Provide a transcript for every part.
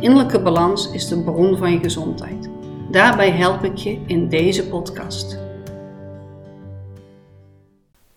Innerlijke balans is de bron van je gezondheid. Daarbij help ik je in deze podcast.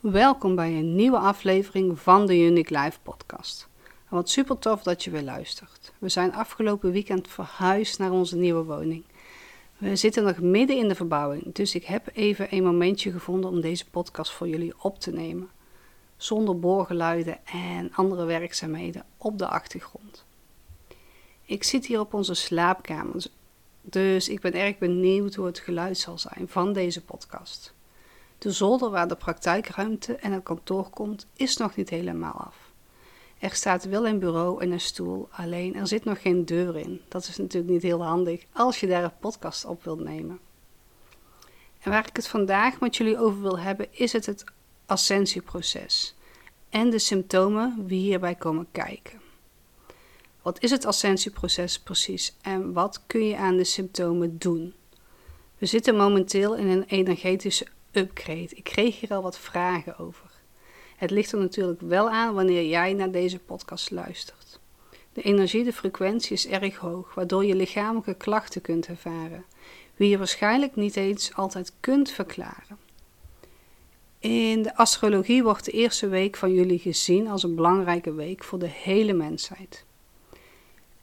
Welkom bij een nieuwe aflevering van de Unique Life podcast. wat super tof dat je weer luistert. We zijn afgelopen weekend verhuisd naar onze nieuwe woning. We zitten nog midden in de verbouwing, dus ik heb even een momentje gevonden om deze podcast voor jullie op te nemen. Zonder boorgeluiden en andere werkzaamheden op de achtergrond. Ik zit hier op onze slaapkamer, dus ik ben erg benieuwd hoe het geluid zal zijn van deze podcast. De zolder waar de praktijkruimte en het kantoor komt, is nog niet helemaal af. Er staat wel een bureau en een stoel, alleen er zit nog geen deur in. Dat is natuurlijk niet heel handig als je daar een podcast op wilt nemen. En waar ik het vandaag met jullie over wil hebben, is het het ascensieproces en de symptomen die hierbij komen kijken. Wat is het ascensieproces precies en wat kun je aan de symptomen doen? We zitten momenteel in een energetische upgrade. Ik kreeg hier al wat vragen over. Het ligt er natuurlijk wel aan wanneer jij naar deze podcast luistert. De energie, de frequentie is erg hoog, waardoor je lichamelijke klachten kunt ervaren, die je waarschijnlijk niet eens altijd kunt verklaren. In de astrologie wordt de eerste week van jullie gezien als een belangrijke week voor de hele mensheid.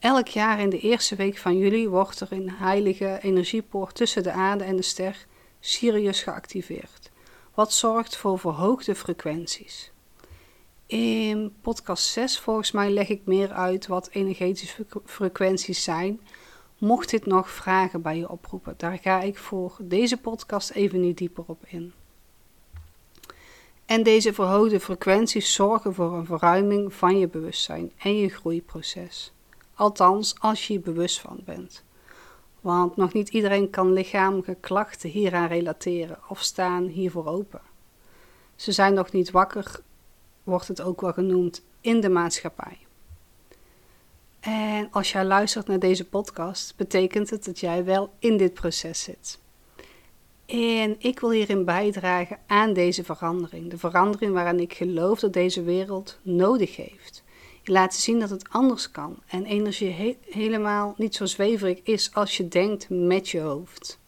Elk jaar in de eerste week van juli wordt er een heilige energiepoort tussen de aarde en de ster Sirius geactiveerd, wat zorgt voor verhoogde frequenties. In podcast 6 volgens mij leg ik meer uit wat energetische frequenties zijn. Mocht dit nog vragen bij je oproepen, daar ga ik voor deze podcast even niet dieper op in. En deze verhoogde frequenties zorgen voor een verruiming van je bewustzijn en je groeiproces. Althans, als je je bewust van bent. Want nog niet iedereen kan lichamelijke klachten hieraan relateren of staan hiervoor open. Ze zijn nog niet wakker, wordt het ook wel genoemd, in de maatschappij. En als jij luistert naar deze podcast, betekent het dat jij wel in dit proces zit. En ik wil hierin bijdragen aan deze verandering. De verandering waaraan ik geloof dat deze wereld nodig heeft. Je zien dat het anders kan en energie helemaal niet zo zweverig is als je denkt met je hoofd.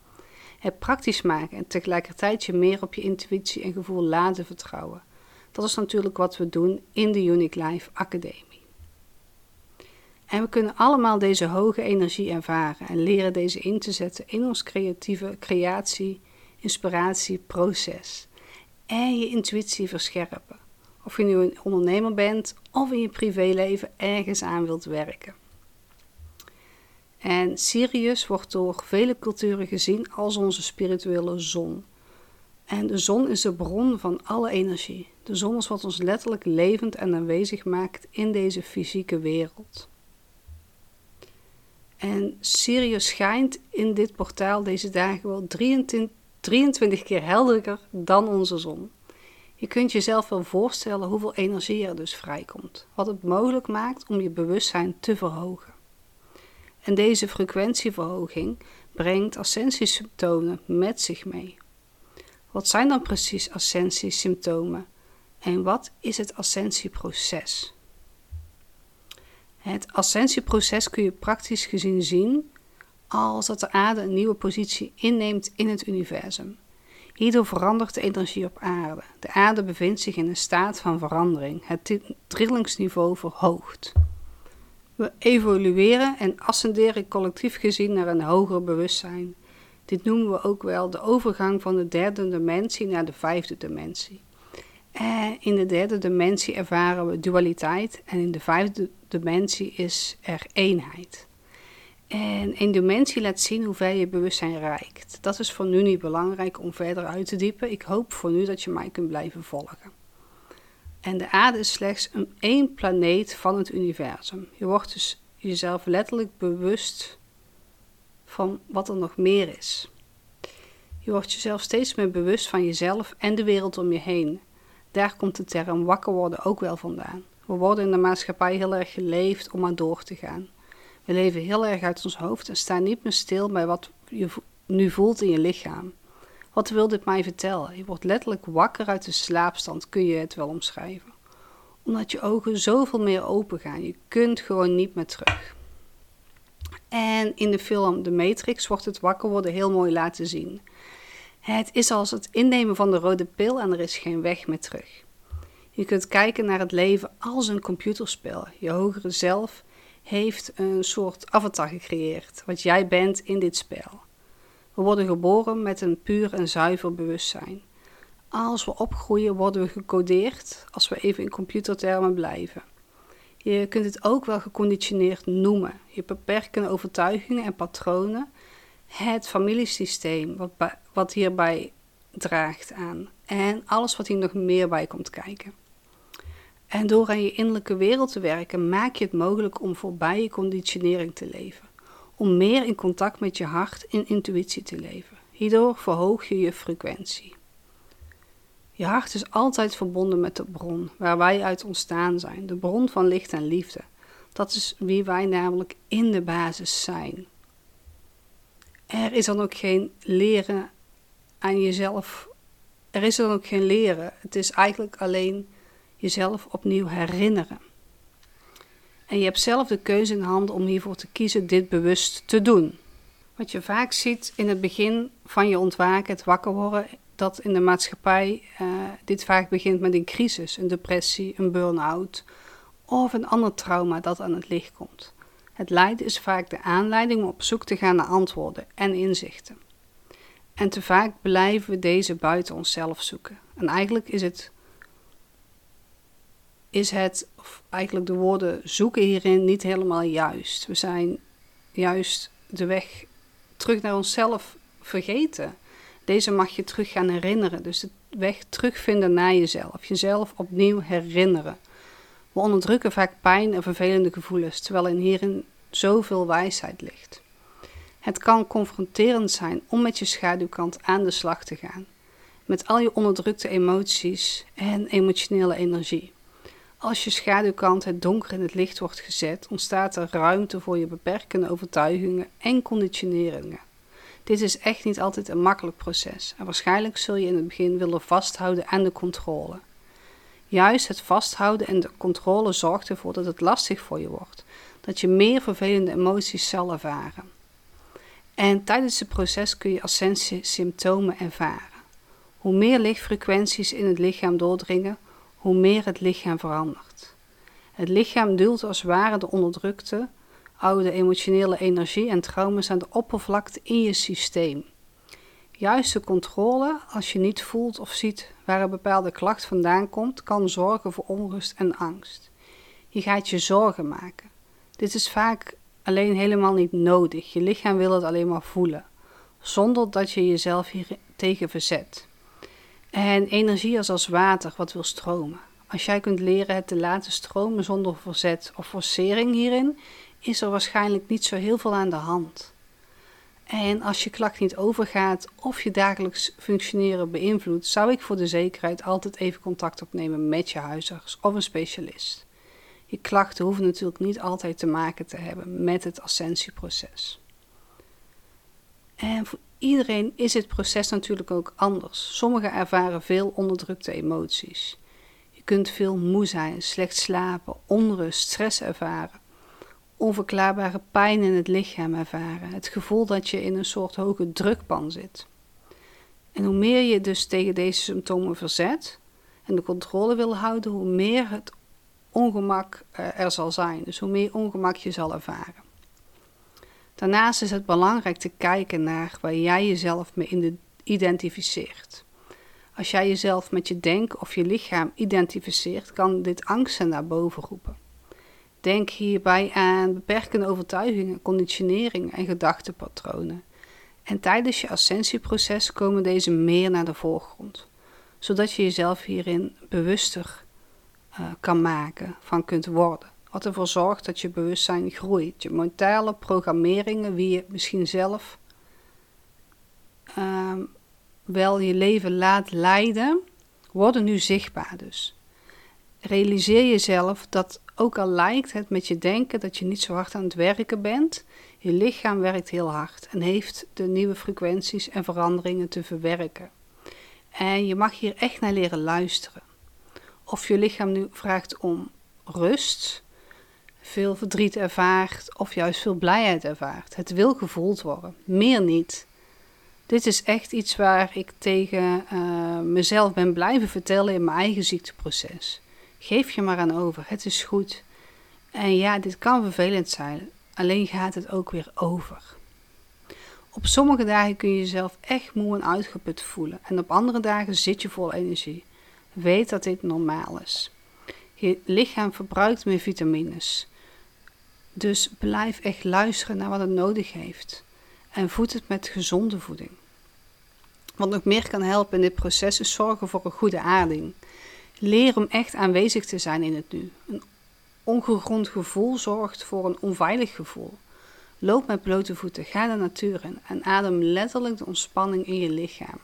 Het praktisch maken en tegelijkertijd je meer op je intuïtie en gevoel laten vertrouwen. Dat is natuurlijk wat we doen in de Unique Life Academie. En we kunnen allemaal deze hoge energie ervaren en leren deze in te zetten in ons creatieve creatie, inspiratie, proces. En je intuïtie verscherpen. Of je nu een ondernemer bent of in je privéleven ergens aan wilt werken. En Sirius wordt door vele culturen gezien als onze spirituele zon. En de zon is de bron van alle energie. De zon is wat ons letterlijk levend en aanwezig maakt in deze fysieke wereld. En Sirius schijnt in dit portaal deze dagen wel 23, 23 keer helderder dan onze zon. Je kunt jezelf wel voorstellen hoeveel energie er dus vrijkomt, wat het mogelijk maakt om je bewustzijn te verhogen. En deze frequentieverhoging brengt ascensiesymptomen met zich mee. Wat zijn dan precies ascensiesymptomen en wat is het ascensieproces? Het ascensieproces kun je praktisch gezien zien als dat de aarde een nieuwe positie inneemt in het universum. Hierdoor verandert de energie op aarde. De aarde bevindt zich in een staat van verandering. Het trillingsniveau verhoogt. We evolueren en ascenderen collectief gezien naar een hoger bewustzijn. Dit noemen we ook wel de overgang van de derde dimensie naar de vijfde dimensie. En in de derde dimensie ervaren we dualiteit en in de vijfde dimensie is er eenheid. En een dimensie laat zien hoe ver je bewustzijn reikt. Dat is voor nu niet belangrijk om verder uit te diepen. Ik hoop voor nu dat je mij kunt blijven volgen. En de aarde is slechts een één planeet van het universum. Je wordt dus jezelf letterlijk bewust van wat er nog meer is. Je wordt jezelf steeds meer bewust van jezelf en de wereld om je heen. Daar komt de term wakker worden ook wel vandaan. We worden in de maatschappij heel erg geleefd om maar door te gaan. We leven heel erg uit ons hoofd en staan niet meer stil bij wat je nu voelt in je lichaam. Wat wil dit mij vertellen? Je wordt letterlijk wakker uit de slaapstand, kun je het wel omschrijven. Omdat je ogen zoveel meer open gaan. Je kunt gewoon niet meer terug. En in de film The Matrix wordt het wakker worden heel mooi laten zien. Het is als het innemen van de rode pil en er is geen weg meer terug. Je kunt kijken naar het leven als een computerspel. Je hogere zelf heeft een soort avatar gecreëerd, wat jij bent in dit spel. We worden geboren met een puur en zuiver bewustzijn. Als we opgroeien worden we gecodeerd, als we even in computertermen blijven. Je kunt het ook wel geconditioneerd noemen. Je beperkende overtuigingen en patronen, het familiesysteem wat, wat hierbij draagt aan en alles wat hier nog meer bij komt kijken. En door aan je innerlijke wereld te werken, maak je het mogelijk om voorbij je conditionering te leven. Om meer in contact met je hart en intuïtie te leven. Hierdoor verhoog je je frequentie. Je hart is altijd verbonden met de bron waar wij uit ontstaan zijn, de bron van licht en liefde. Dat is wie wij namelijk in de basis zijn. Er is dan ook geen leren aan jezelf. Er is dan ook geen leren. Het is eigenlijk alleen jezelf opnieuw herinneren. En je hebt zelf de keuze in handen om hiervoor te kiezen dit bewust te doen. Wat je vaak ziet in het begin van je ontwaken, het wakker worden, dat in de maatschappij uh, dit vaak begint met een crisis, een depressie, een burn-out of een ander trauma dat aan het licht komt. Het lijden is vaak de aanleiding om op zoek te gaan naar antwoorden en inzichten. En te vaak blijven we deze buiten onszelf zoeken. En eigenlijk is het is het, of eigenlijk de woorden zoeken hierin niet helemaal juist. We zijn juist de weg terug naar onszelf vergeten. Deze mag je terug gaan herinneren. Dus de weg terugvinden naar jezelf. Jezelf opnieuw herinneren. We onderdrukken vaak pijn en vervelende gevoelens, terwijl in hierin zoveel wijsheid ligt. Het kan confronterend zijn om met je schaduwkant aan de slag te gaan. Met al je onderdrukte emoties en emotionele energie. Als je schaduwkant het donker in het licht wordt gezet, ontstaat er ruimte voor je beperkende overtuigingen en conditioneringen. Dit is echt niet altijd een makkelijk proces en waarschijnlijk zul je in het begin willen vasthouden aan de controle. Juist het vasthouden en de controle zorgt ervoor dat het lastig voor je wordt, dat je meer vervelende emoties zal ervaren. En tijdens het proces kun je ascensie symptomen ervaren. Hoe meer lichtfrequenties in het lichaam doordringen, hoe meer het lichaam verandert. Het lichaam duwt als ware de onderdrukte, oude emotionele energie en trauma's aan de oppervlakte in je systeem. Juiste controle, als je niet voelt of ziet waar een bepaalde klacht vandaan komt, kan zorgen voor onrust en angst. Je gaat je zorgen maken. Dit is vaak alleen helemaal niet nodig. Je lichaam wil het alleen maar voelen, zonder dat je jezelf hier tegen verzet. En energie is als water wat wil stromen. Als jij kunt leren het te laten stromen zonder verzet of forcering hierin, is er waarschijnlijk niet zo heel veel aan de hand. En als je klacht niet overgaat of je dagelijks functioneren beïnvloedt, zou ik voor de zekerheid altijd even contact opnemen met je huisarts of een specialist. Je klachten hoeven natuurlijk niet altijd te maken te hebben met het ascensieproces. En iedereen is het proces natuurlijk ook anders. Sommigen ervaren veel onderdrukte emoties. Je kunt veel moe zijn, slecht slapen, onrust, stress ervaren, onverklaarbare pijn in het lichaam ervaren, het gevoel dat je in een soort hoge drukpan zit. En hoe meer je dus tegen deze symptomen verzet en de controle wil houden, hoe meer het ongemak eh, er zal zijn. Dus hoe meer ongemak je zal ervaren. Daarnaast is het belangrijk te kijken naar waar jij jezelf mee identificeert. Als jij jezelf met je denken of je lichaam identificeert, kan dit angsten naar boven roepen. Denk hierbij aan beperkende overtuigingen, conditioneringen en gedachtenpatronen. En tijdens je ascensieproces komen deze meer naar de voorgrond, zodat je jezelf hierin bewuster uh, kan maken, van kunt worden Wat ervoor zorgt dat je bewustzijn groeit. Je mentale programmeringen, wie je misschien zelf ehm, wel je leven laat leiden, worden nu zichtbaar dus. Realiseer jezelf dat ook al lijkt het met je denken dat je niet zo hard aan het werken bent, je lichaam werkt heel hard en heeft de nieuwe frequenties en veranderingen te verwerken. En je mag hier echt naar leren luisteren. Of je lichaam nu vraagt om rust, veel verdriet ervaart of juist veel blijheid ervaart. Het wil gevoeld worden, meer niet. Dit is echt iets waar ik tegen uh, mezelf ben blijven vertellen in mijn eigen ziekteproces. Geef je maar aan over, het is goed. En ja, dit kan vervelend zijn, alleen gaat het ook weer over. Op sommige dagen kun je jezelf echt moe en uitgeput voelen en op andere dagen zit je vol energie. Weet dat dit normaal is. Je lichaam verbruikt meer vitamines. Dus blijf echt luisteren naar wat het nodig heeft. En voed het met gezonde voeding. Wat nog meer kan helpen in dit proces is zorgen voor een goede aarding. Leer om echt aanwezig te zijn in het nu. Een ongegrond gevoel zorgt voor een onveilig gevoel. Loop met blote voeten, ga de natuur in en adem letterlijk de ontspanning in je lichaam.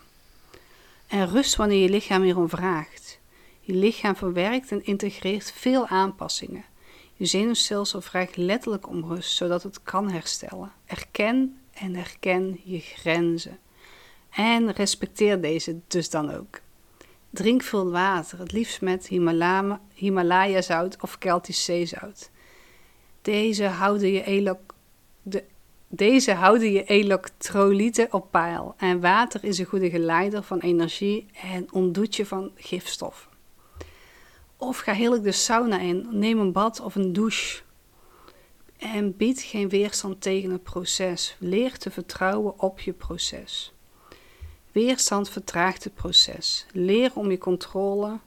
En rust wanneer je lichaam hierom vraagt. Je lichaam verwerkt en integreert veel aanpassingen. Je zenuwstelsel vraagt letterlijk om rust, zodat het kan herstellen. Erken en herken je grenzen. En respecteer deze dus dan ook. Drink veel water, het liefst met Himalaya-zout of Keltisch zeezout. Deze houden je, elok, de, deze houden je elektrolyten op peil. En water is een goede geleider van energie en ontdoet je van gifstoffen. Of ga heerlijk de sauna in, neem een bad of een douche. En bied geen weerstand tegen het proces. Leer te vertrouwen op je proces. Weerstand vertraagt het proces. Leer om je controle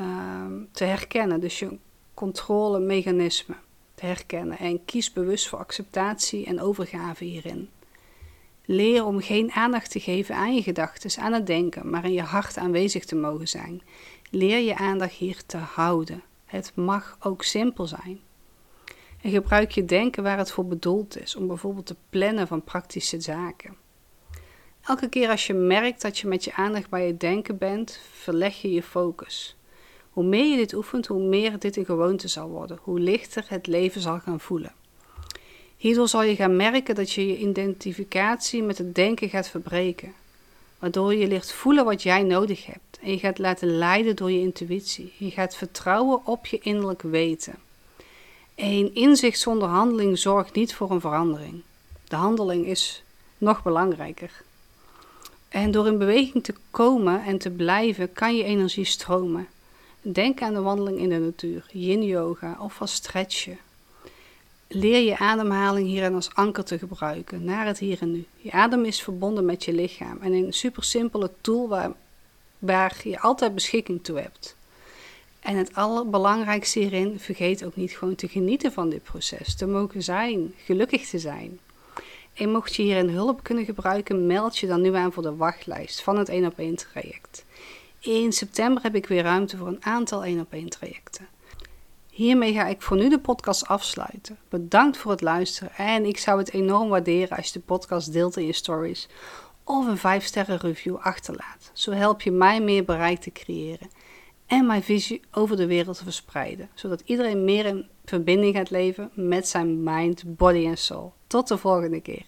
uh, te herkennen, dus je controlemechanisme te herkennen. En kies bewust voor acceptatie en overgave hierin. Leer om geen aandacht te geven aan je gedachten, aan het denken, maar in je hart aanwezig te mogen zijn. Leer je aandacht hier te houden. Het mag ook simpel zijn. En gebruik je denken waar het voor bedoeld is, om bijvoorbeeld te plannen van praktische zaken. Elke keer als je merkt dat je met je aandacht bij je denken bent, verleg je je focus. Hoe meer je dit oefent, hoe meer dit een gewoonte zal worden, hoe lichter het leven zal gaan voelen. Hierdoor zal je gaan merken dat je je identificatie met het denken gaat verbreken, waardoor je leert voelen wat jij nodig hebt en je gaat laten leiden door je intuïtie. Je gaat vertrouwen op je innerlijk weten. Een inzicht zonder handeling zorgt niet voor een verandering. De handeling is nog belangrijker. En door in beweging te komen en te blijven, kan je energie stromen. Denk aan de wandeling in de natuur, yin yoga of als stretchen. Leer je ademhaling hierin als anker te gebruiken, naar het hier en nu. Je adem is verbonden met je lichaam en een super simpele tool waar, waar je altijd beschikking toe hebt. En het allerbelangrijkste hierin, vergeet ook niet gewoon te genieten van dit proces, te mogen zijn, gelukkig te zijn. En mocht je hierin hulp kunnen gebruiken, meld je dan nu aan voor de wachtlijst van het 1 op 1 traject. In september heb ik weer ruimte voor een aantal 1 op 1 trajecten. Hiermee ga ik voor nu de podcast afsluiten. Bedankt voor het luisteren en ik zou het enorm waarderen als je de podcast deelt in je stories of een 5 sterren review achterlaat. Zo help je mij meer bereik te creëren en mijn visie over de wereld te verspreiden, zodat iedereen meer in verbinding gaat leven met zijn mind, body en soul. Tot de volgende keer.